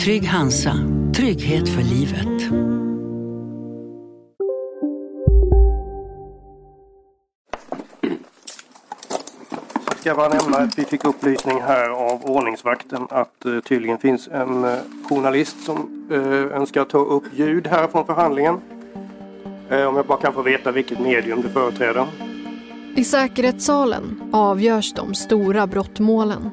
Trygg Hansa, trygghet för livet. ska bara nämna att vi fick upplysning här av ordningsvakten att eh, tydligen finns en eh, journalist som eh, önskar ta upp ljud här från förhandlingen. Om jag bara kan få veta vilket medium du företräder. I säkerhetssalen avgörs de stora brottmålen.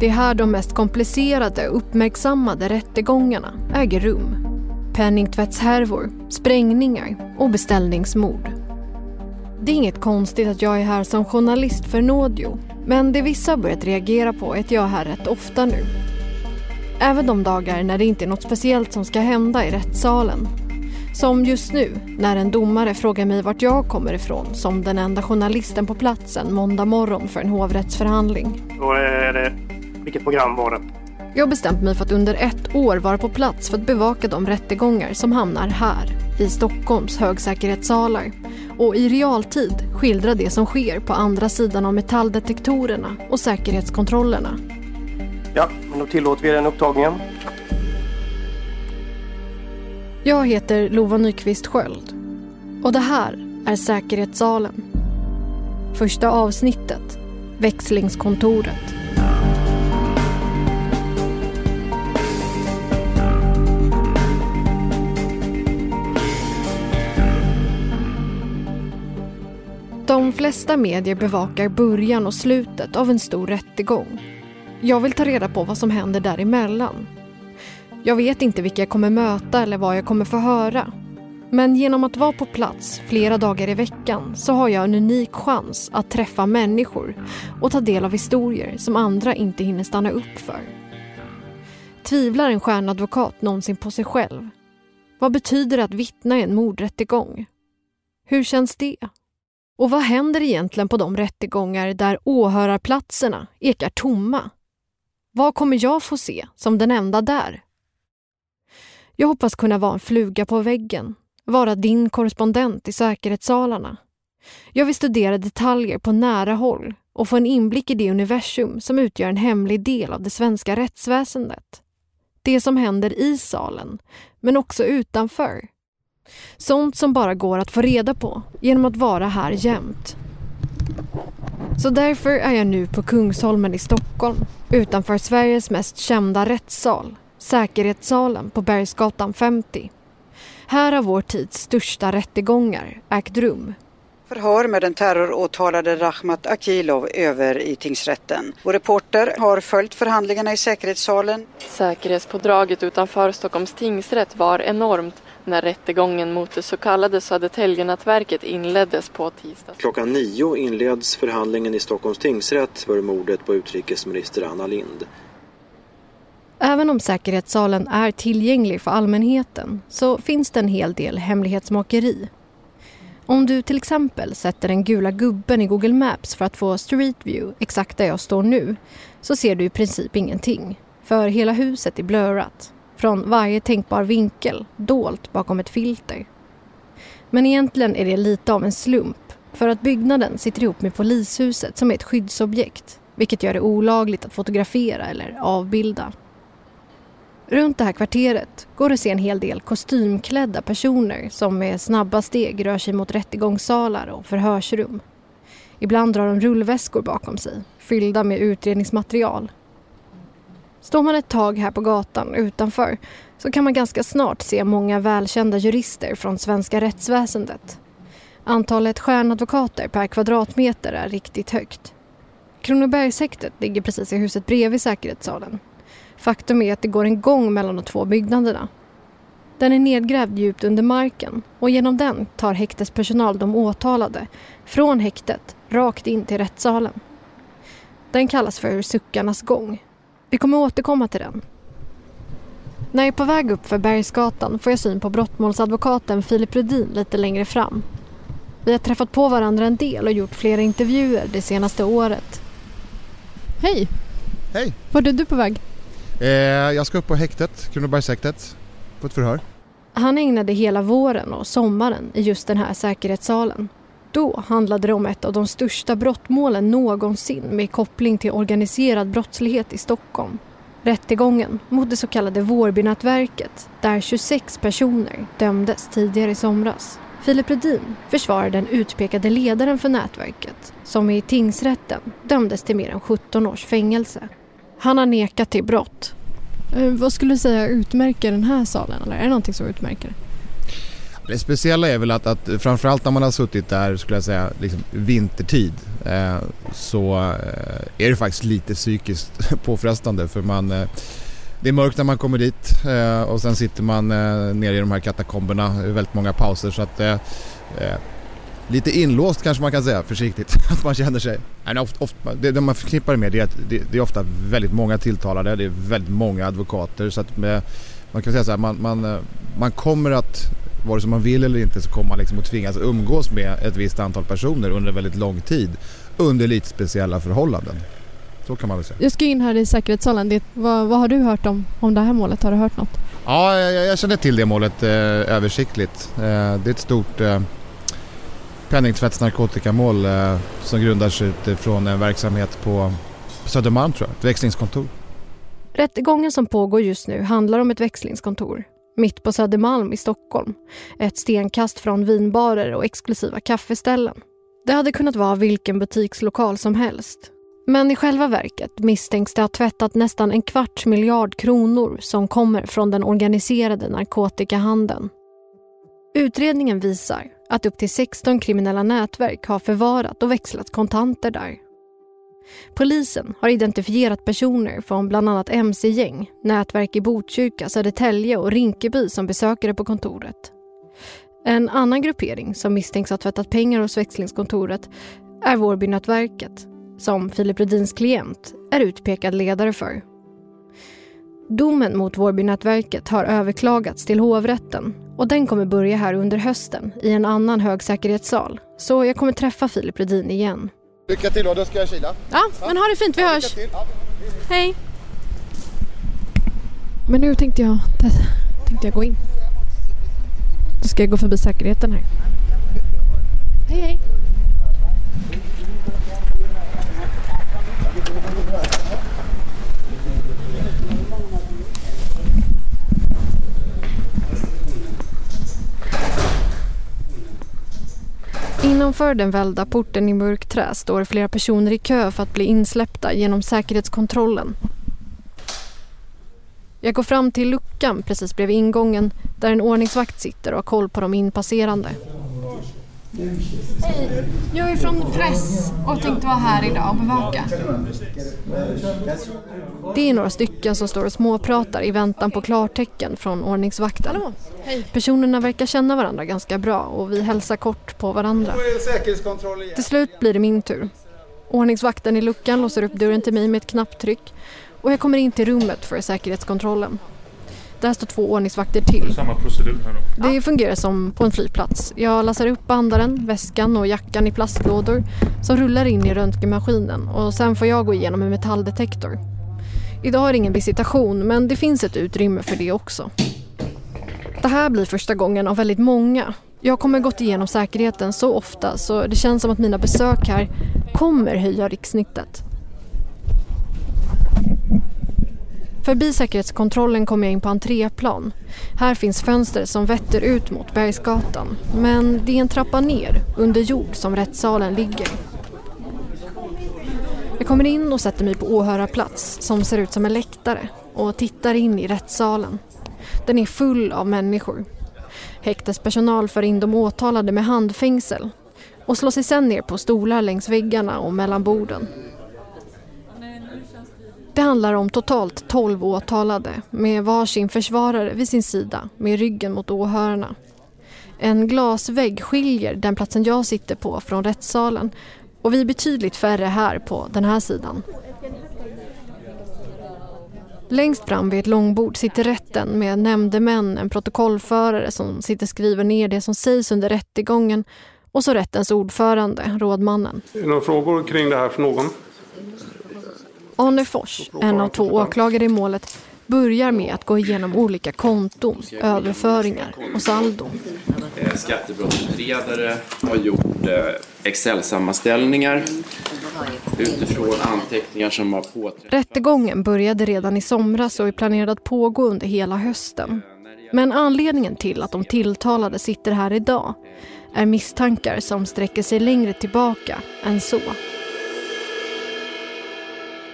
Det är här de mest komplicerade och uppmärksammade rättegångarna äger rum. Penningtvättshärvor, sprängningar och beställningsmord. Det är inget konstigt att jag är här som journalist för Nådio. Men det vissa börjat reagera på är att jag är här rätt ofta nu. Även de dagar när det inte är något speciellt som ska hända i rättssalen. Som just nu, när en domare frågar mig vart jag kommer ifrån som den enda journalisten på platsen måndag morgon för en hovrättsförhandling. Då är det, vilket program var det? Jag har bestämt mig för att under ett år vara på plats för att bevaka de rättegångar som hamnar här, i Stockholms högsäkerhetssalar och i realtid skildra det som sker på andra sidan av metalldetektorerna och säkerhetskontrollerna. Ja, men då tillåter vi den upptagningen. Jag heter Lova Nyqvist Sköld och det här är Säkerhetssalen. Första avsnittet, Växlingskontoret. De flesta medier bevakar början och slutet av en stor rättegång. Jag vill ta reda på vad som händer däremellan. Jag vet inte vilka jag kommer möta eller vad jag kommer få höra. Men genom att vara på plats flera dagar i veckan så har jag en unik chans att träffa människor och ta del av historier som andra inte hinner stanna upp för. Tvivlar en stjärnadvokat någonsin på sig själv? Vad betyder det att vittna i en mordrättegång? Hur känns det? Och vad händer egentligen på de rättegångar där åhörarplatserna ekar tomma? Vad kommer jag få se som den enda där? Jag hoppas kunna vara en fluga på väggen, vara din korrespondent i säkerhetssalarna. Jag vill studera detaljer på nära håll och få en inblick i det universum som utgör en hemlig del av det svenska rättsväsendet. Det som händer i salen, men också utanför. Sånt som bara går att få reda på genom att vara här jämt. Så därför är jag nu på Kungsholmen i Stockholm utanför Sveriges mest kända rättssal, Säkerhetssalen på Bergsgatan 50. Här har vår tids största rättegångar ägt rum. Förhör med den terroråtalade Rahmat Akilov över i tingsrätten. Vår reporter har följt förhandlingarna i säkerhetssalen. Säkerhetspådraget utanför Stockholms tingsrätt var enormt när rättegången mot det så kallade Södertäljenätverket inleddes på tisdag. Klockan nio inleds förhandlingen i Stockholms tingsrätt för mordet på utrikesminister Anna Lind. Även om säkerhetssalen är tillgänglig för allmänheten så finns det en hel del hemlighetsmakeri. Om du till exempel sätter den gula gubben i Google Maps för att få Street View exakt där jag står nu så ser du i princip ingenting. För hela huset är blurrat. Från varje tänkbar vinkel, dolt bakom ett filter. Men egentligen är det lite av en slump för att byggnaden sitter ihop med polishuset som är ett skyddsobjekt vilket gör det olagligt att fotografera eller avbilda. Runt det här kvarteret går det att se en hel del kostymklädda personer som med snabba steg rör sig mot rättegångssalar och förhörsrum. Ibland drar de rullväskor bakom sig, fyllda med utredningsmaterial. Står man ett tag här på gatan utanför så kan man ganska snart se många välkända jurister från svenska rättsväsendet. Antalet stjärnadvokater per kvadratmeter är riktigt högt. Kronobergshäktet ligger precis i huset bredvid säkerhetssalen. Faktum är att det går en gång mellan de två byggnaderna. Den är nedgrävd djupt under marken och genom den tar häktespersonal de åtalade från häktet rakt in till rättssalen. Den kallas för Suckarnas gång. Vi kommer återkomma till den. När jag är på väg upp för Bergsgatan får jag syn på brottmålsadvokaten Filip Rudin lite längre fram. Vi har träffat på varandra en del och gjort flera intervjuer det senaste året. Hej! Hej! Vart är du på väg? Eh, jag ska upp på häktet, Kronobergshäktet, på ett förhör. Han ägnade hela våren och sommaren i just den här säkerhetssalen. Då handlade det om ett av de största brottmålen någonsin med koppling till organiserad brottslighet i Stockholm. Rättegången mot det så kallade Vårbynätverket där 26 personer dömdes tidigare i somras. Filip Rudin försvarar den utpekade ledaren för nätverket som i tingsrätten dömdes till mer än 17 års fängelse. Han har nekat till brott. Eh, vad skulle du säga utmärker den här salen? Eller är det någonting som utmärker? Det speciella är väl att, att framförallt när man har suttit där, skulle jag säga, liksom vintertid eh, så eh, är det faktiskt lite psykiskt påfrestande för man eh, det är mörkt när man kommer dit eh, och sen sitter man eh, nere i de här katakomberna, väldigt många pauser så att eh, eh, lite inlåst kanske man kan säga försiktigt. Att man känner sig... Nej, ofta, ofta, det, det man förknippar det med det är att det, det, är ofta väldigt många tilltalade, det är väldigt många advokater så att med, man kan säga så här, man, man, eh, man kommer att vare sig man vill eller inte så kommer man liksom att tvingas umgås med ett visst antal personer under väldigt lång tid under lite speciella förhållanden. Så kan man väl säga. Jag ska in här i säkerhetssalen. Det, vad, vad, har du hört om, om det här målet? Har du hört något? Ja, jag, jag känner till det målet eh, översiktligt. Eh, det är ett stort eh, penningtvätts narkotikamål eh, som grundar sig utifrån en verksamhet på Södermalm tror jag, ett växlingskontor. Rättegången som pågår just nu handlar om ett växlingskontor mitt på Södermalm i Stockholm. Ett stenkast från vinbarer och exklusiva kaffeställen. Det hade kunnat vara vilken butikslokal som helst. Men i själva verket misstänks det ha tvättat nästan en kvarts miljard kronor som kommer från den organiserade narkotikahandeln. Utredningen visar att upp till 16 kriminella nätverk har förvarat och växlat kontanter där. Polisen har identifierat personer från bland annat mc-gäng, nätverk i Botkyrka, Södertälje och Rinkeby som besökare på kontoret. En annan gruppering som misstänks ha tvättat pengar hos växlingskontoret är Vårbynätverket som Filip Rudins klient är utpekad ledare för. Domen mot Vårbynätverket har överklagats till hovrätten och den kommer börja här under hösten i en annan högsäkerhetssal. Så jag kommer träffa Filip Rudin igen. Lycka till då, då ska jag kila. Ja, men ha det fint, vi ja, hörs. Hej. Men nu tänkte jag, tänkte jag gå in. Då ska jag gå förbi säkerheten här. Hej, hej. Innanför den välda porten i mörkträ står flera personer i kö för att bli insläppta genom säkerhetskontrollen. Jag går fram till luckan precis bredvid ingången där en ordningsvakt sitter och har koll på de inpasserande. Hej, jag är från press och tänkte vara här idag och bevaka. Det är några stycken som står och småpratar i väntan på klartecken från ordningsvakten. Hallå. Hej. Personerna verkar känna varandra ganska bra och vi hälsar kort på varandra. Till slut blir det min tur. Ordningsvakten i luckan låser upp dörren till mig med ett knapptryck och jag kommer in till rummet för säkerhetskontrollen. Där står två ordningsvakter till. Samma procedur här då? Det fungerar som på en flygplats. Jag lassar upp bandaren, väskan och jackan i plastlådor som rullar in i röntgenmaskinen och sen får jag gå igenom en metalldetektor. Idag är det ingen visitation men det finns ett utrymme för det också. Det här blir första gången av väldigt många. Jag kommer gått igenom säkerheten så ofta så det känns som att mina besök här kommer höja rikssnittet. Förbi säkerhetskontrollen kommer jag in på entréplan. Här finns fönster som vetter ut mot Bergsgatan. Men det är en trappa ner, under jord, som rättssalen ligger. Jag kommer in och sätter mig på åhörarplats som ser ut som en läktare och tittar in i rättssalen. Den är full av människor. Häktespersonal för in de åtalade med handfängsel och slår sig sen ner på stolar längs väggarna och mellan borden. Det handlar om totalt 12 åtalade med varsin försvarare vid sin sida med ryggen mot åhörarna. En glasvägg skiljer den platsen jag sitter på från rättssalen och vi är betydligt färre här på den här sidan. Längst fram vid ett långbord sitter rätten med nämndemän, en protokollförare som sitter och skriver ner det som sägs under rättegången och så rättens ordförande, rådmannen. Är det några frågor kring det här för någon? Arne Fors, en av två åklagare i målet, börjar med att gå igenom olika konton, överföringar och saldon. Eh, skattebrottsutredare har gjort eh, Excel-sammanställningar utifrån anteckningar som har påträffats. Rättegången började redan i somras och är planerad att pågå under hela hösten. Men anledningen till att de tilltalade sitter här idag är misstankar som sträcker sig längre tillbaka än så.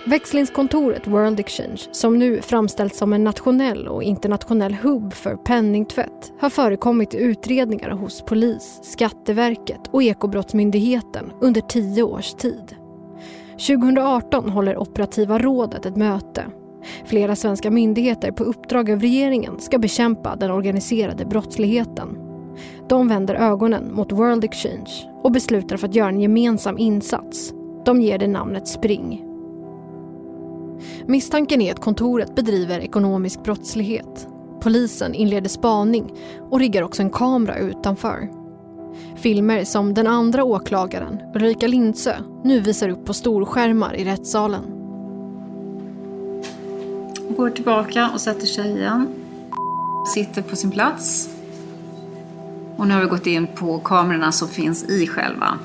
Växlingskontoret World Exchange, som nu framställs som en nationell och internationell hubb för penningtvätt, har förekommit i utredningar hos polis, Skatteverket och Ekobrottsmyndigheten under tio års tid. 2018 håller Operativa rådet ett möte. Flera svenska myndigheter på uppdrag av regeringen ska bekämpa den organiserade brottsligheten. De vänder ögonen mot World Exchange och beslutar för att göra en gemensam insats. De ger det namnet Spring. Misstanken är att kontoret bedriver ekonomisk brottslighet. Polisen inleder spaning och riggar också en kamera utanför. Filmer som den andra åklagaren, Ulrika Lindsö, nu visar upp på storskärmar i rättssalen. Går tillbaka och sätter sig igen. Sitter på sin plats. Och nu har vi gått in på kamerorna som finns i själva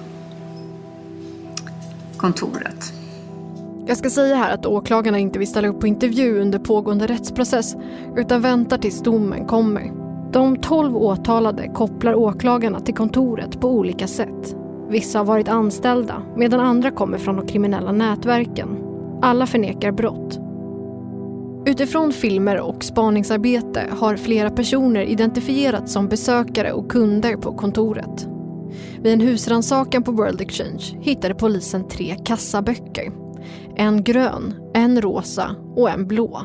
kontoret. Jag ska säga här att åklagarna inte vill ställa upp på intervju under pågående rättsprocess utan väntar tills domen kommer. De tolv åtalade kopplar åklagarna till kontoret på olika sätt. Vissa har varit anställda medan andra kommer från de kriminella nätverken. Alla förnekar brott. Utifrån filmer och spaningsarbete har flera personer identifierats som besökare och kunder på kontoret. Vid en husrannsakan på World Exchange hittade polisen tre kassaböcker en grön, en rosa och en blå.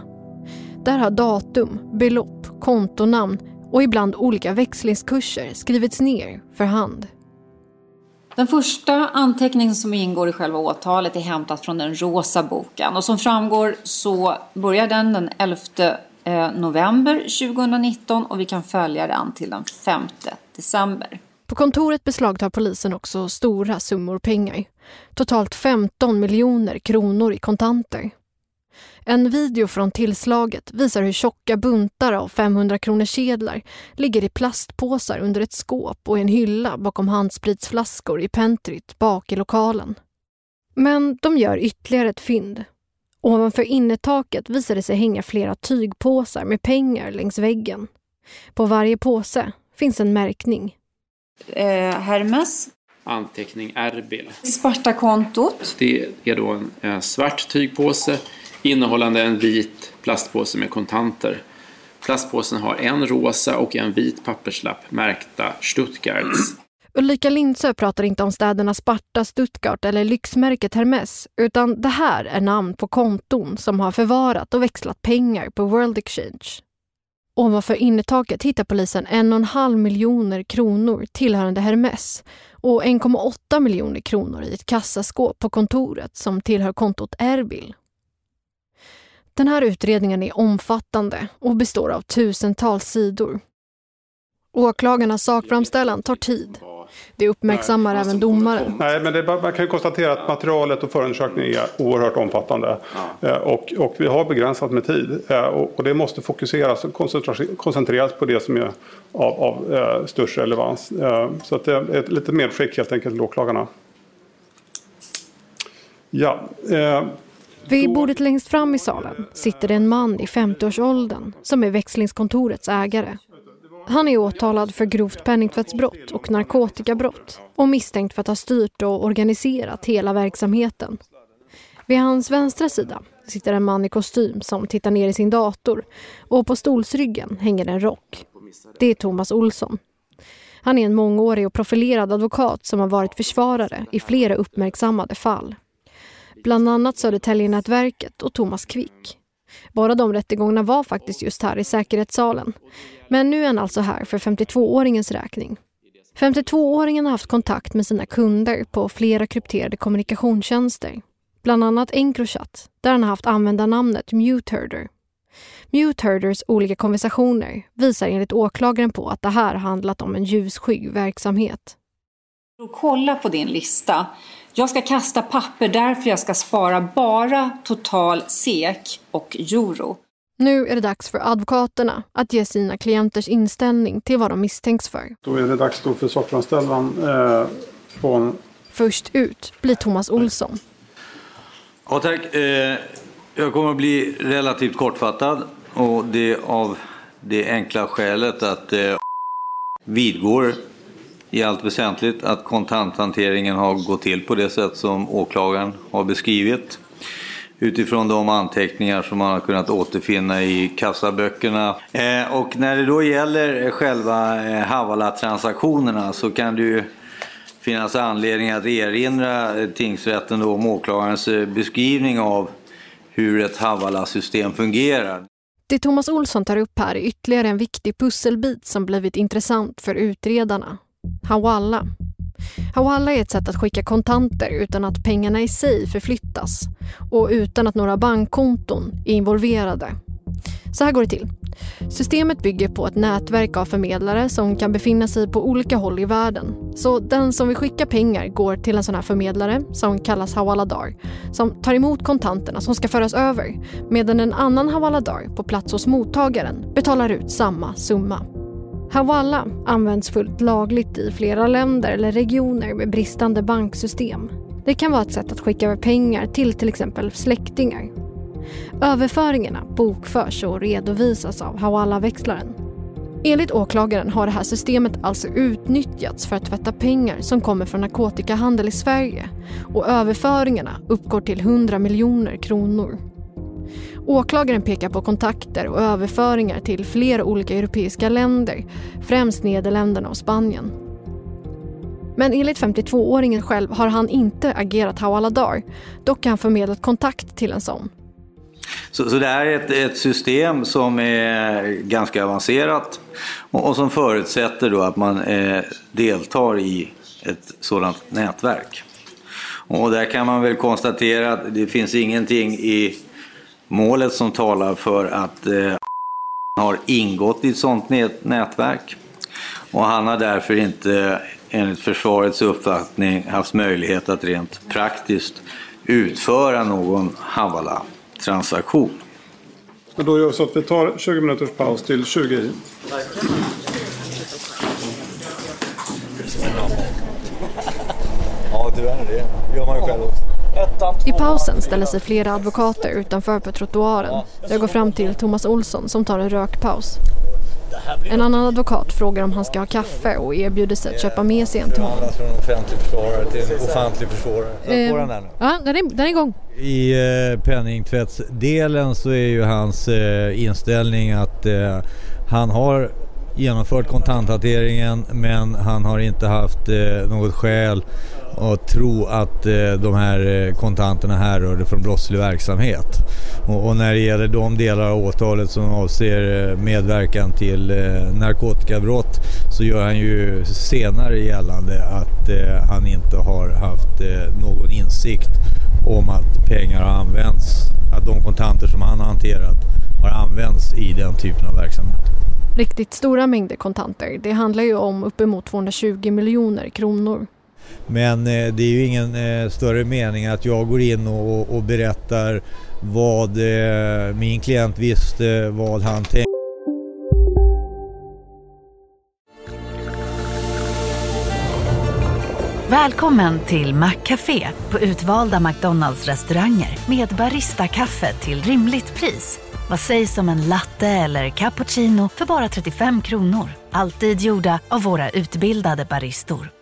Där har datum, belopp, kontonamn och ibland olika växlingskurser skrivits ner för hand. Den första anteckningen som ingår i själva åtalet är hämtat från den rosa boken och som framgår så börjar den den 11 eh, november 2019 och vi kan följa den till den 5 december. På kontoret beslagtar polisen också stora summor pengar. Totalt 15 miljoner kronor i kontanter. En video från tillslaget visar hur tjocka buntar av 500 kronor sedlar ligger i plastpåsar under ett skåp och en hylla bakom handspritsflaskor i pentryt bak i lokalen. Men de gör ytterligare ett fynd. Ovanför innertaket visar det sig hänga flera tygpåsar med pengar längs väggen. På varje påse finns en märkning eh, Hermes. Anteckning Erbil. Spartakontot. Det är då en, en svart tygpåse innehållande en vit plastpåse med kontanter. Plastpåsen har en rosa och en vit papperslapp märkta Stuttgarts. Ulrika Lindsö pratar inte om städerna Sparta, Stuttgart eller lyxmärket Hermes, utan det här är namn på konton som har förvarat och växlat pengar på World Exchange. Ovanför innertaket hittar polisen en och en halv miljoner kronor tillhörande Hermes och 1,8 miljoner kronor i ett kassaskåp på kontoret som tillhör kontot Erbil. Den här utredningen är omfattande och består av tusentals sidor. Åklagarnas sakframställan tar tid det uppmärksammar även domaren. Nej, men det, man kan ju konstatera att materialet och förundersökningen är oerhört omfattande. Ja. Eh, och, och, vi har begränsat med tid. Eh, och, och det måste fokuseras och koncentreras på det som är av, av eh, störst relevans. Så att det är ett lite medskick helt enkelt till åklagarna. Ja. Eh, vid bordet längst fram i salen sitter en man i 50-årsåldern som är växlingskontorets ägare. Han är åtalad för grovt penningtvättsbrott och narkotikabrott och misstänkt för att ha styrt och organiserat hela verksamheten. Vid hans vänstra sida sitter en man i kostym som tittar ner i sin dator och på stolsryggen hänger en rock. Det är Thomas Olsson, Han är en mångårig och profilerad advokat som har varit försvarare i flera uppmärksammade fall. Bland annat Södertäljenätverket och Thomas Quick. Båda de rättegångarna var faktiskt just här i säkerhetssalen. Men nu är han alltså här för 52-åringens räkning. 52-åringen har haft kontakt med sina kunder på flera krypterade kommunikationstjänster. Bland annat Encrochat, där han har haft användarnamnet Muteherder. Muteherders olika konversationer visar enligt åklagaren på att det här handlat om en ljusskygg verksamhet. Kolla på din lista. Jag ska kasta papper därför jag ska spara bara total SEK och euro. Nu är det dags för advokaterna att ge sina klienters inställning till vad de misstänks för. Då är det dags då för sakframställan eh, från... Först ut blir Thomas Olsson. Ja, tack. Eh, jag kommer att bli relativt kortfattad och det av det enkla skälet att eh, vidgår i allt väsentligt att kontanthanteringen har gått till på det sätt som åklagaren har beskrivit utifrån de anteckningar som man har kunnat återfinna i kassaböckerna. Eh, och när det då gäller själva eh, Havala-transaktionerna så kan det ju finnas anledning att erinra eh, tingsrätten då om åklagarens eh, beskrivning av hur ett Havala-system fungerar. Det Thomas Olsson tar upp här är ytterligare en viktig pusselbit som blivit intressant för utredarna. Hawala. Hawala är ett sätt att skicka kontanter utan att pengarna i sig förflyttas och utan att några bankkonton är involverade. Så här går det till. Systemet bygger på ett nätverk av förmedlare som kan befinna sig på olika håll i världen. Så den som vill skicka pengar går till en sån här förmedlare som kallas Hawaladar som tar emot kontanterna som ska föras över medan en annan Hawaladar på plats hos mottagaren betalar ut samma summa. Hawala används fullt lagligt i flera länder eller regioner med bristande banksystem. Det kan vara ett sätt att skicka över pengar till till exempel släktingar. Överföringarna bokförs och redovisas av Hawala-växlaren. Enligt åklagaren har det här systemet alltså utnyttjats för att tvätta pengar som kommer från narkotikahandel i Sverige och överföringarna uppgår till 100 miljoner kronor. Åklagaren pekar på kontakter och överföringar till flera olika europeiska länder, främst Nederländerna och Spanien. Men enligt 52-åringen själv har han inte agerat Hawaladar. Dock har han förmedlat kontakt till en sån. Så, så det här är ett, ett, system som är ganska avancerat och, och som förutsätter då att man eh, deltar i ett sådant nätverk. Och där kan man väl konstatera att det finns ingenting i målet som talar för att eh, har ingått i ett sådant nätverk. Och han har därför inte enligt försvarets uppfattning haft möjlighet att rent praktiskt utföra någon Havala-transaktion. Då gör vi så att vi tar 20 minuters paus till 20 i. Ja, tyvärr det gör man ju själv också. I pausen ställer sig flera advokater utanför på trottoaren. Jag går fram till Thomas Olsson som tar en rökpaus. En annan advokat frågar om han ska ha kaffe och erbjuder sig att köpa med sig en till honom. från offentlig försvarare till en offentlig försvarare. Eh, den nu. Ja, den är, den är igång. I eh, penningtvättsdelen så är ju hans eh, inställning att eh, han har genomfört kontanthanteringen men han har inte haft något skäl och tro att eh, de här eh, kontanterna härrörde från brottslig verksamhet. Och, när det gäller de delar av åtalet som avser eh, medverkan till narkotikabrott så gör han ju senare gällande att han inte har haft någon insikt om att pengar har använts, att de kontanter som han har hanterat har använts i den typen av verksamhet. Riktigt stora mängder kontanter. Det handlar ju om uppemot 220 miljoner kronor. Men eh, det är ju ingen eh, större mening att jag går in och, och berättar vad eh, min klient visste, vad han tänkte. Välkommen till Maccafé på utvalda McDonalds restauranger med Baristakaffe till rimligt pris. Vad sägs om en latte eller cappuccino för bara 35 kronor? Alltid gjorda av våra utbildade baristor.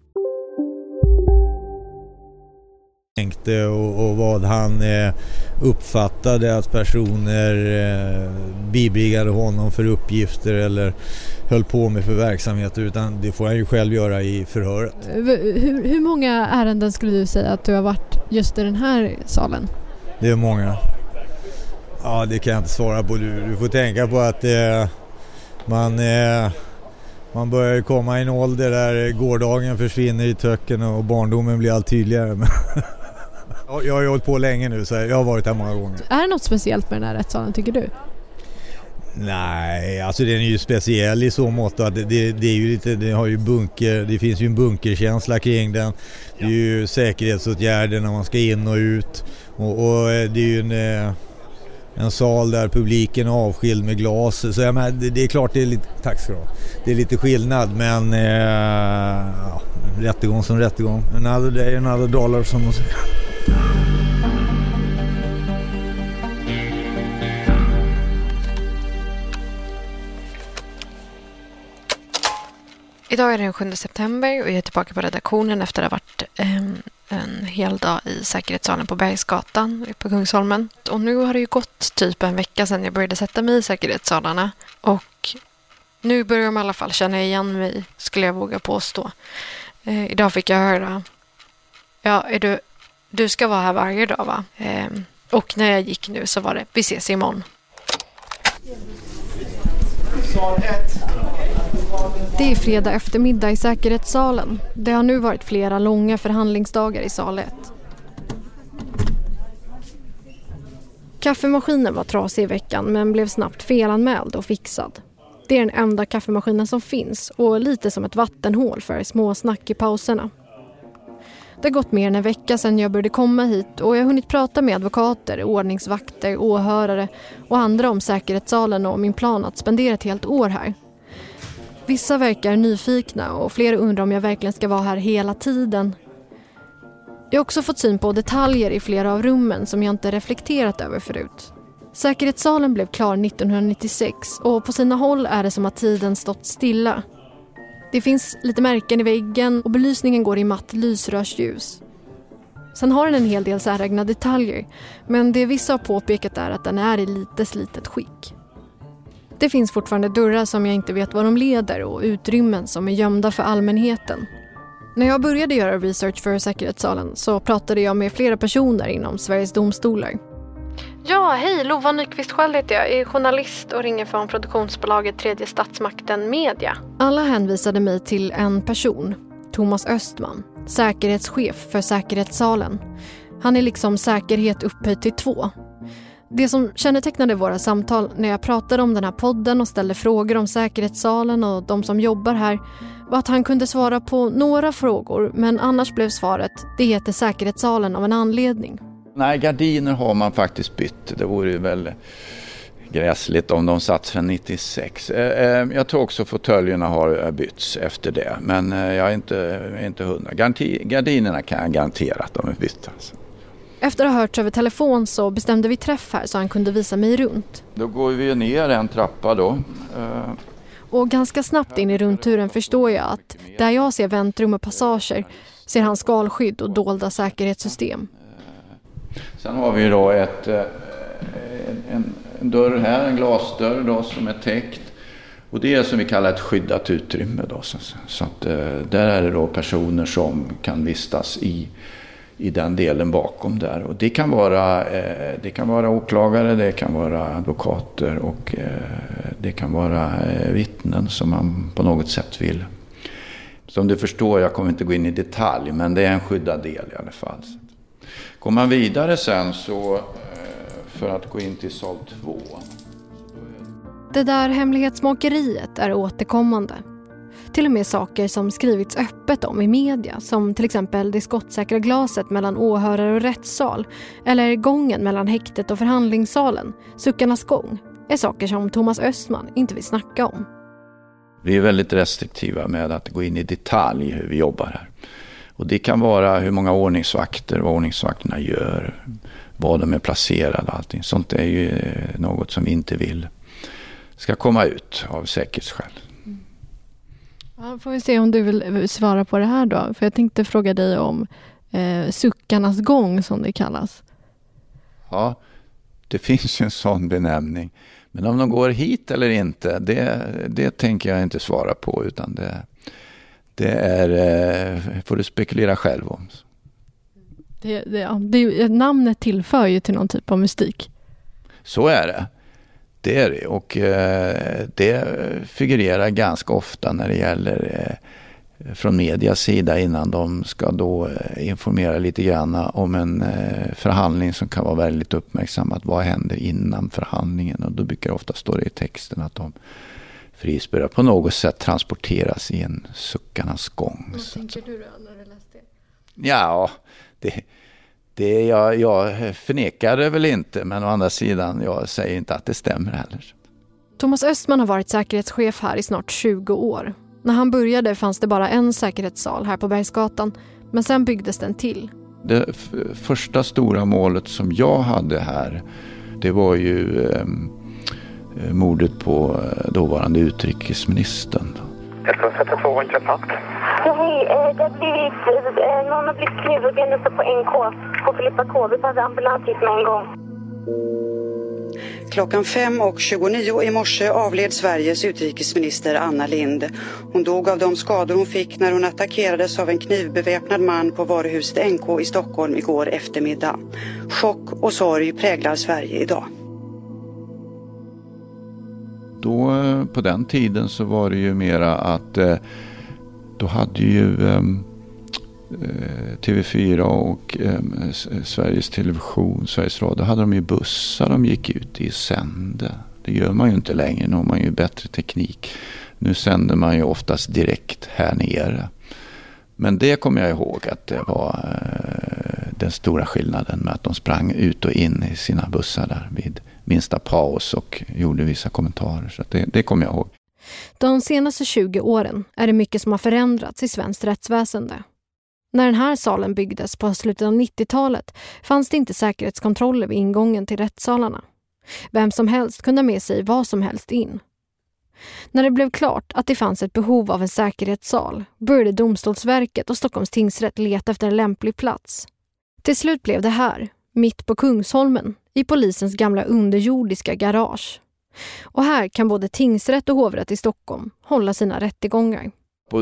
Tänkte och, och vad han eh, uppfattade att personer eh, bibringade honom för uppgifter eller höll på med för verksamheter utan det får han ju själv göra i förhöret. Hur, hur många ärenden skulle du säga att du har varit just i den här salen? Det är många. Ja, det kan jag inte svara på. Du, du får tänka på att eh, man, eh, man börjar komma i en ålder där gårdagen försvinner i töcken och barndomen blir allt tydligare. jag har ju hållit på länge nu så jag har varit här många gånger. Är det något speciellt med den här rättssalen tycker du? Nej, alltså den är ju speciell i så mått att det, det, det, är ju lite, det har ju bunker, det finns ju en bunkerkänsla kring den. Det är ju säkerhetsåtgärder när man ska in och ut och, och eh, det är ju en, eh, en sal där publiken är avskild med glas. Så jag menar, det, det är klart det är lite, tack ska du ha. Det är lite skillnad men eh, ja, rättegång som rättegång. Another day, another dollar som man säger. Idag är det den 7 september och jag är tillbaka på redaktionen efter att ha varit eh, en hel dag i säkerhetssalen på Bergsgatan på Kungsholmen. Och nu har det ju gått typ en vecka sedan jag började sätta mig i säkerhetssalarna och nu börjar de i alla fall känna igen mig, skulle jag våga påstå. Eh, idag fick jag höra, ja, är du, du ska vara här varje dag va? Eh, och när jag gick nu så var det, vi ses imorgon. Det är fredag eftermiddag i säkerhetssalen. Det har nu varit flera långa förhandlingsdagar i sal 1. Kaffemaskinen var trasig i veckan men blev snabbt felanmäld och fixad. Det är den enda kaffemaskinen som finns och lite som ett vattenhål för småsnack i pauserna. Det har gått mer än en vecka sedan jag började komma hit och jag har hunnit prata med advokater, ordningsvakter, åhörare och andra om säkerhetssalen och min plan att spendera ett helt år här. Vissa verkar nyfikna och flera undrar om jag verkligen ska vara här hela tiden. Jag har också fått syn på detaljer i flera av rummen som jag inte reflekterat över förut. Säkerhetssalen blev klar 1996 och på sina håll är det som att tiden stått stilla. Det finns lite märken i väggen och belysningen går i matt lysrörsljus. Sen har den en hel del säregna detaljer men det vissa har påpekat är att den är i lite slitet skick. Det finns fortfarande dörrar som jag inte vet var de leder och utrymmen som är gömda för allmänheten. När jag började göra research för säkerhetssalen så pratade jag med flera personer inom Sveriges domstolar. Ja, hej, Lova Nyqvist Sköld heter jag. Jag är journalist och ringer från produktionsbolaget Tredje Statsmakten Media. Alla hänvisade mig till en person, Thomas Östman, säkerhetschef för säkerhetssalen. Han är liksom säkerhet upphöjt till två. Det som kännetecknade våra samtal när jag pratade om den här podden och ställde frågor om säkerhetssalen och de som jobbar här var att han kunde svara på några frågor men annars blev svaret det heter säkerhetssalen av en anledning. Nej, gardiner har man faktiskt bytt. Det vore ju väl gräsligt om de satt sedan 96. Eh, eh, jag tror också fåtöljerna har eh, bytts efter det. Men jag är inte, inte hundra. Gardinerna kan jag garantera att de är bytta. Alltså. Efter att ha hört över telefon så bestämde vi träff här så han kunde visa mig runt. Då går vi ner en trappa då. Och ganska snabbt in i rundturen förstår jag att där jag ser väntrum och passager ser han skalskydd och dolda säkerhetssystem. Sen har vi då ett, en, en, dörr här, en glasdörr då som är täckt. Och det är som vi kallar ett skyddat utrymme. Då. Så, så att, där är det då personer som kan vistas i i den delen bakom där. Och det, kan vara, eh, det kan vara åklagare, det kan vara advokater och eh, det kan vara eh, vittnen som man på något sätt vill. Som du förstår, jag kommer inte gå in i detalj, men det är en skyddad del i alla fall. Går man vidare sen så, eh, för att gå in till sal 2. Det där hemlighetsmakeriet är återkommande. Till och med saker som skrivits öppet om i media som till exempel det skottsäkra glaset mellan åhörare och rättssal eller gången mellan häktet och förhandlingssalen, suckarnas gång, är saker som Thomas Östman inte vill snacka om. Vi är väldigt restriktiva med att gå in i detalj hur vi jobbar här. Och det kan vara hur många ordningsvakter, vad ordningsvakterna gör, var de är placerade och allting. Sånt är ju något som vi inte vill ska komma ut av säkerhetsskäl. Ja, får vi se om du vill svara på det här då. För jag tänkte fråga dig om eh, suckarnas gång som det kallas. Ja, det finns ju en sån benämning. Men om de går hit eller inte, det, det tänker jag inte svara på. Utan det, det är, eh, får du spekulera själv om. Det, det, ja, det, namnet tillför ju till någon typ av mystik. Så är det. Det är det. Och eh, det figurerar ganska ofta när det gäller eh, från medias sida innan de ska då eh, informera lite grann om en förhandling som kan vara väldigt uppmärksammat. Vad händer innan förhandlingen? Och då brukar det ofta stå det i texten att de frihetsberövade på något sätt transporteras i en suckarnas gång. Vad tänker du då när du läste det? Ja, det, det jag, jag förnekar det väl inte, men å andra sidan, jag säger inte att det stämmer heller. Thomas Östman har varit säkerhetschef här i snart 20 år. När han började fanns det bara en säkerhetssal här på Bergsgatan, men sen byggdes den till. Det första stora målet som jag hade här, det var ju ehm, eh, mordet på eh, dåvarande utrikesministern. 1132, intressant. Ja, hej. Eh, det har blivit, eh, någon har blivit knivhuggen uppe på NK på Filippa K. Vi behöver ambulans hit med en gång. Klockan 5.29 i morse avled Sveriges utrikesminister Anna Lind. Hon dog av de skador hon fick när hon attackerades av en knivbeväpnad man på varuhuset NK i Stockholm igår eftermiddag. Chock och sorg präglar Sverige idag. Då eh, på den tiden så var det ju mera att eh, då hade ju ehm, eh, TV4 och ehm, Sveriges Television, Sveriges Radio, hade de ju bussar de gick ut i sände. Det gör man ju inte längre, nu har man ju bättre teknik. Nu sänder man ju oftast direkt här nere. Men det kommer jag ihåg att det var eh, den stora skillnaden med att de sprang ut och in i sina bussar där vid minsta paus och gjorde vissa kommentarer. Så det, det kommer jag ihåg. De senaste 20 åren är det mycket som har förändrats i svenskt rättsväsende. När den här salen byggdes på slutet av 90-talet fanns det inte säkerhetskontroller vid ingången till rättssalarna. Vem som helst kunde ha med sig vad som helst in. När det blev klart att det fanns ett behov av en säkerhetssal började Domstolsverket och Stockholms tingsrätt leta efter en lämplig plats. Till slut blev det här, mitt på Kungsholmen, i polisens gamla underjordiska garage. Och här kan både tingsrätt och hovrätt i Stockholm hålla sina rättegångar.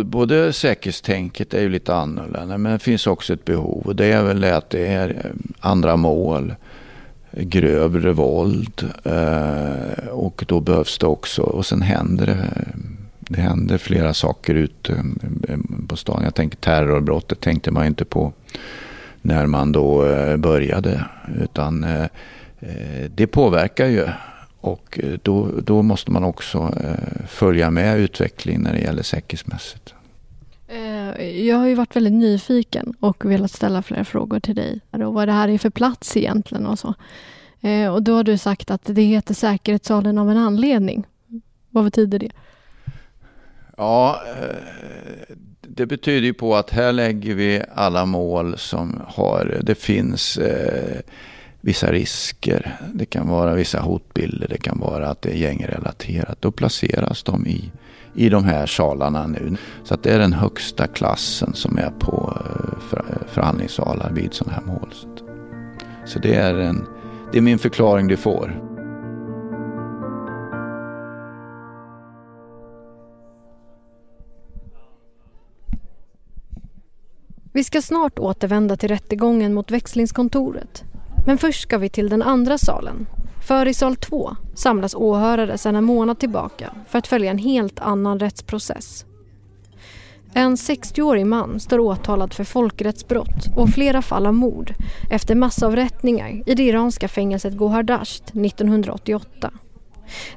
Både säkerhetstänket är ju lite annorlunda men det finns också ett behov och det är väl att det är eh, andra mål, grövre våld eh, och då behövs det också och sen händer det det händer flera saker ute eh, på stan. Jag tänker terrorbrottet tänkte man inte på när man då eh, började utan det påverkar ju och då, då måste man också följa med utvecklingen när det gäller säkerhetsmässigt. Jag har ju varit väldigt nyfiken och velat ställa flera frågor till dig. Vad det här är för plats egentligen och så. Eh, och då har du sagt att det heter säkerhetssalen av en anledning. Vad betyder det? Ja, eh, det betyder ju på att här lägger vi alla mål som har, det finns eh, vissa risker. Det kan vara vissa hotbilder. Det kan vara att det är gängrelaterat. Då placeras de i, i de här salarna nu. Så att det är den högsta klassen som är på eh, eh, förhandlingssalar vid sådana här mål. Så det är, en, det är min förklaring du får. Vi ska snart återvända till rättegången mot växlingskontoret men först ska vi till den andra salen. För i sal 2 samlas åhörare sedan en månad tillbaka för att följa en helt annan rättsprocess. En 60-årig man står åtalad för folkrättsbrott och flera fall av mord efter massavrättningar i det iranska fängelset Gohardasht 1988.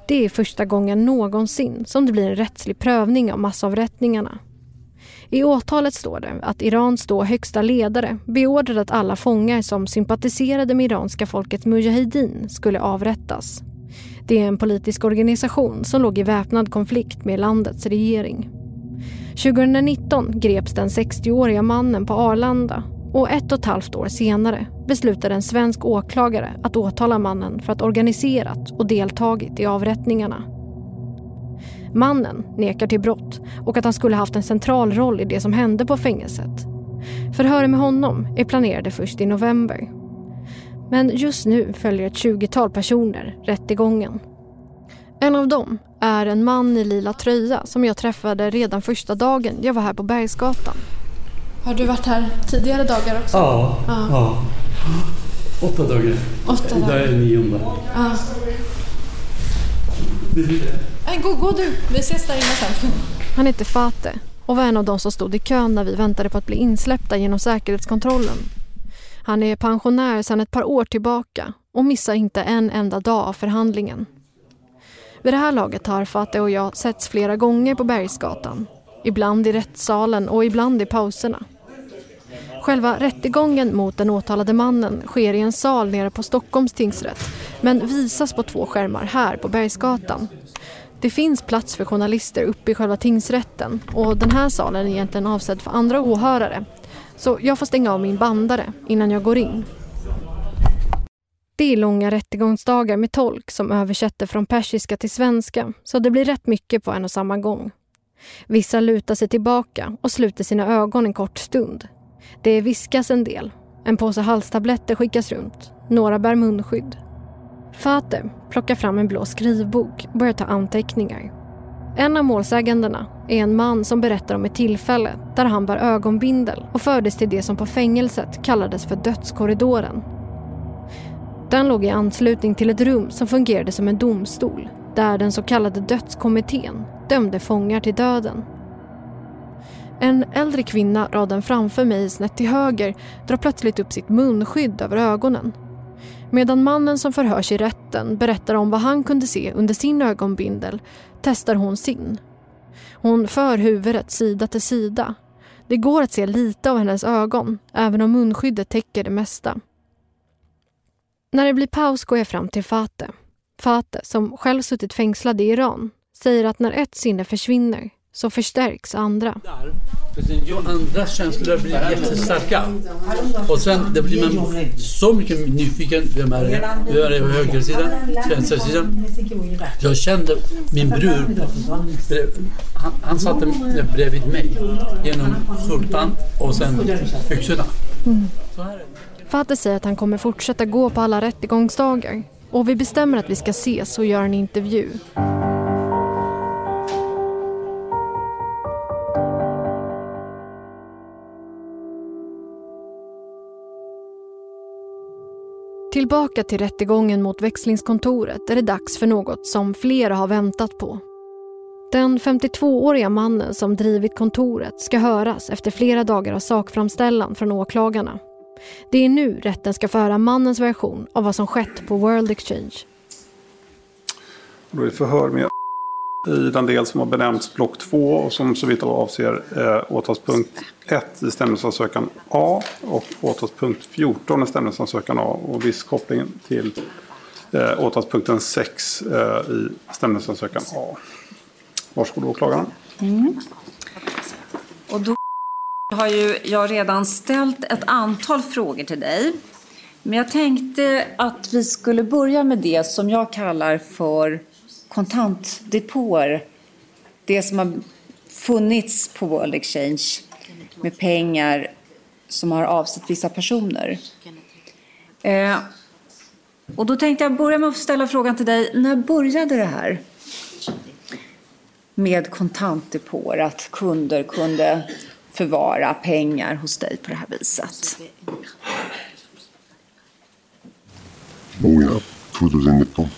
Det är första gången någonsin som det blir en rättslig prövning av massavrättningarna. I åtalet står det att Irans då högsta ledare beordrade att alla fångar som sympatiserade med iranska folket mujahedin skulle avrättas. Det är en politisk organisation som låg i väpnad konflikt med landets regering. 2019 greps den 60-åriga mannen på Arlanda och ett och ett halvt år senare beslutade en svensk åklagare att åtala mannen för att organiserat och deltagit i avrättningarna. Mannen nekar till brott och att han skulle haft en central roll i det som hände på fängelset. Förhören med honom är planerade först i november. Men just nu följer ett 20-tal personer rättegången. En av dem är en man i lila tröja som jag träffade redan första dagen jag var här på Bergsgatan. Har du varit här tidigare dagar också? Ja, ja. ja. Åtta dagar. Åtta dagar. Idag är nionde. Ja. Gå, gå du. Vi ses där inne sen. Han heter Fate och var en av de som stod i kön när vi väntade på att bli insläppta genom säkerhetskontrollen. Han är pensionär sedan ett par år tillbaka och missar inte en enda dag av förhandlingen. Vid det här laget har Fate och jag setts flera gånger på Bergsgatan. Ibland i rättssalen och ibland i pauserna. Själva rättegången mot den åtalade mannen sker i en sal nere på Stockholms tingsrätt men visas på två skärmar här på Bergsgatan. Det finns plats för journalister uppe i själva tingsrätten och den här salen är egentligen avsedd för andra åhörare. Så jag får stänga av min bandare innan jag går in. Det är långa rättegångsdagar med tolk som översätter från persiska till svenska så det blir rätt mycket på en och samma gång. Vissa lutar sig tillbaka och sluter sina ögon en kort stund. Det viskas en del. En påse halstabletter skickas runt. Några bär munskydd. Fate plockar fram en blå skrivbok och börjar ta anteckningar. En av målsägandena är en man som berättar om ett tillfälle där han bar ögonbindel och fördes till det som på fängelset kallades för dödskorridoren. Den låg i anslutning till ett rum som fungerade som en domstol där den så kallade dödskommittén dömde fångar till döden. En äldre kvinna raden framför mig snett till höger drar plötsligt upp sitt munskydd över ögonen. Medan mannen som förhörs i rätten berättar om vad han kunde se under sin ögonbindel testar hon sin. Hon för huvudet sida till sida. Det går att se lite av hennes ögon, även om munskyddet täcker det mesta. När det blir paus går jag fram till Fateh. Fateh, som själv suttit fängslad i Iran, säger att när ett sinne försvinner så förstärks andra. andra känslor blir jättestarka. Och sen det blir man så mycket nyfiken. Vem är det? Vem är det på högersidan? Vänstersidan? Jag kände min bror. Han, han satt bredvid mig genom sultan och sen byxorna. Mm. Fateh säger att han kommer fortsätta gå på alla rättegångsdagar och vi bestämmer att vi ska ses och göra en intervju. Tillbaka till rättegången mot växlingskontoret är det dags för något som flera har väntat på. Den 52-åriga mannen som drivit kontoret ska höras efter flera dagar av sakframställan från åklagarna. Det är nu rätten ska föra mannens version av vad som skett på World Exchange. Då är det förhör med i den del som har benämnts block 2 och som så vitt avser eh, åtalspunkt 1 i stämningsansökan A och åtalspunkt 14 i stämningsansökan A och viss koppling till eh, åtalspunkten 6 eh, i stämningsansökan A. Varsågod åklagaren. Mm. Och då har ju jag redan ställt ett antal frågor till dig. Men jag tänkte att vi skulle börja med det som jag kallar för kontantdepåer. Det som har funnits på World Exchange med pengar som har avsett vissa personer. Eh, och då tänkte jag börja med att ställa frågan till dig. När började det här? Med kontantdepåer, att kunder kunde förvara pengar hos dig på det här viset? Oh ja, 2019.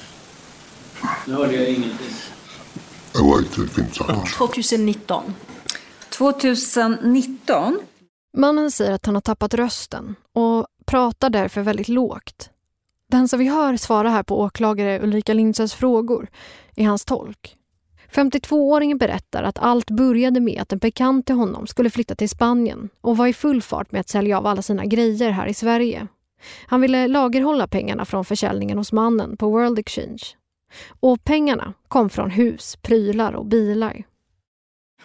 Nu hörde jag ingenting. Det var inte fint sagt. 2019. 2019? Mannen säger att han har tappat rösten och pratar därför väldigt lågt. Den som vi hör svara här på åklagare Ulrika Lindsös frågor är hans tolk. 52-åringen berättar att allt började med att en bekant till honom skulle flytta till Spanien och var i full fart med att sälja av alla sina grejer här i Sverige. Han ville lagerhålla pengarna från försäljningen hos mannen på World Exchange. Och pengarna kom från hus, prylar och bilar.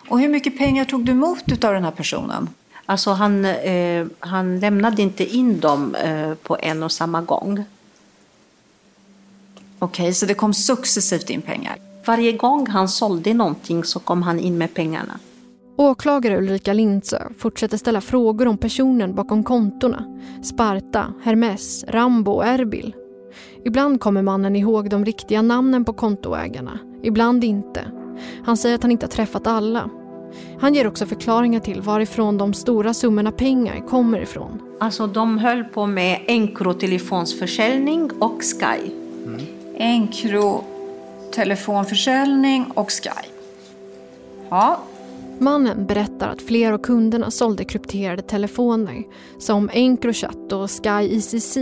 Och hur mycket pengar tog du emot av den här personen? Alltså han, eh, han lämnade inte in dem eh, på en och samma gång. Okej, okay, så det kom successivt in pengar? Varje gång han sålde någonting så kom han in med pengarna. Åklagare Ulrika Lindsö fortsätter ställa frågor om personen bakom kontona. Sparta, Hermes, Rambo och Erbil. Ibland kommer mannen ihåg de riktiga namnen på kontoägarna, ibland inte. Han säger att han inte har träffat alla. Han ger också förklaringar till varifrån de stora summorna pengar kommer ifrån. Alltså de höll på med Encro-telefonsförsäljning och Sky. Mm. Encro telefonförsäljning och Sky. Ja. Mannen berättar att flera av kunderna sålde krypterade telefoner som Encrochat och Sky ECC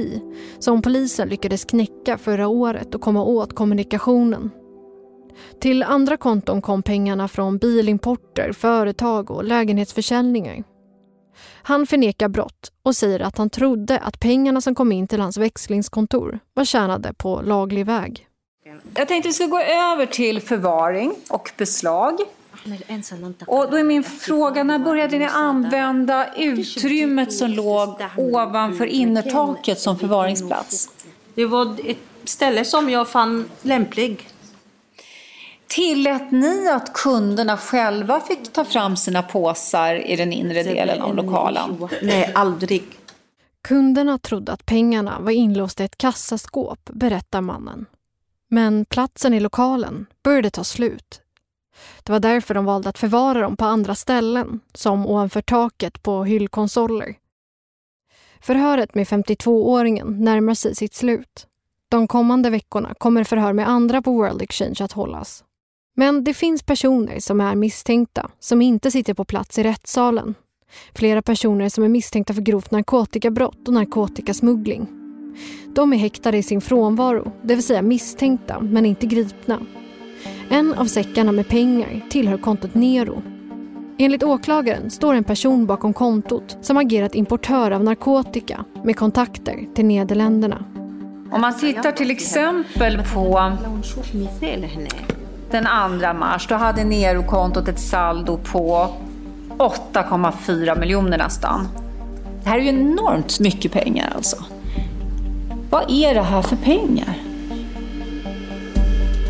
som polisen lyckades knäcka förra året och komma åt kommunikationen. Till andra konton kom pengarna från bilimporter, företag och lägenhetsförsäljningar. Han förnekar brott och säger att han trodde att pengarna som kom in till hans växlingskontor var tjänade på laglig väg. Jag tänkte vi ska gå över till förvaring och beslag. Och då är min fråga, när började ni använda utrymmet som låg ovanför innertaket som förvaringsplats? Det var ett ställe som jag fann lämplig. Tillät ni att kunderna själva fick ta fram sina påsar i den inre delen av lokalen? Nej, aldrig. Kunderna trodde att pengarna var inlåsta i ett kassaskåp, berättar mannen. Men platsen i lokalen började ta slut. Det var därför de valde att förvara dem på andra ställen, som ovanför taket på hyllkonsoler. Förhöret med 52-åringen närmar sig sitt slut. De kommande veckorna kommer förhör med andra på World Exchange att hållas. Men det finns personer som är misstänkta som inte sitter på plats i rättssalen. Flera personer som är misstänkta för grovt narkotikabrott och narkotikasmuggling. De är häktade i sin frånvaro, det vill säga misstänkta men inte gripna. En av säckarna med pengar tillhör kontot Nero. Enligt åklagaren står en person bakom kontot som agerat importör av narkotika med kontakter till Nederländerna. Om man tittar till exempel på den 2 mars, då hade Nero-kontot ett saldo på 8,4 miljoner nästan. Det här är ju enormt mycket pengar alltså. Vad är det här för pengar?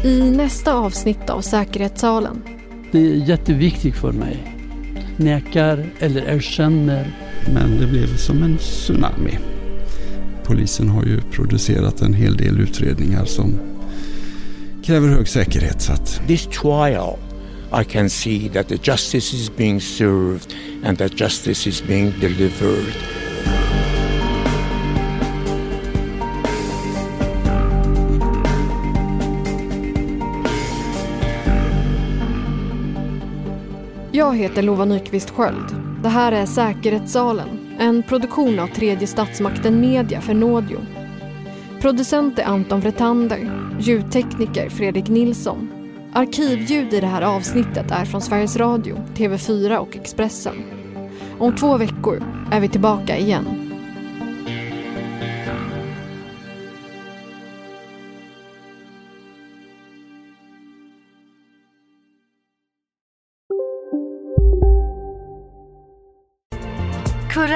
I nästa avsnitt av Säkerhetssalen. Det är jätteviktigt för mig. Nekar eller erkänner. Men det blev som en tsunami. Polisen har ju producerat en hel del utredningar som kräver hög säkerhet. Så att... This trial I can see that the justice is being served and that justice is being delivered. Jag heter Lova Nyqvist Sköld. Det här är Säkerhetssalen, en produktion av tredje statsmakten Media för Nådio. Producent är Anton Vretander, ljudtekniker Fredrik Nilsson. Arkivljud i det här avsnittet är från Sveriges Radio, TV4 och Expressen. Om två veckor är vi tillbaka igen.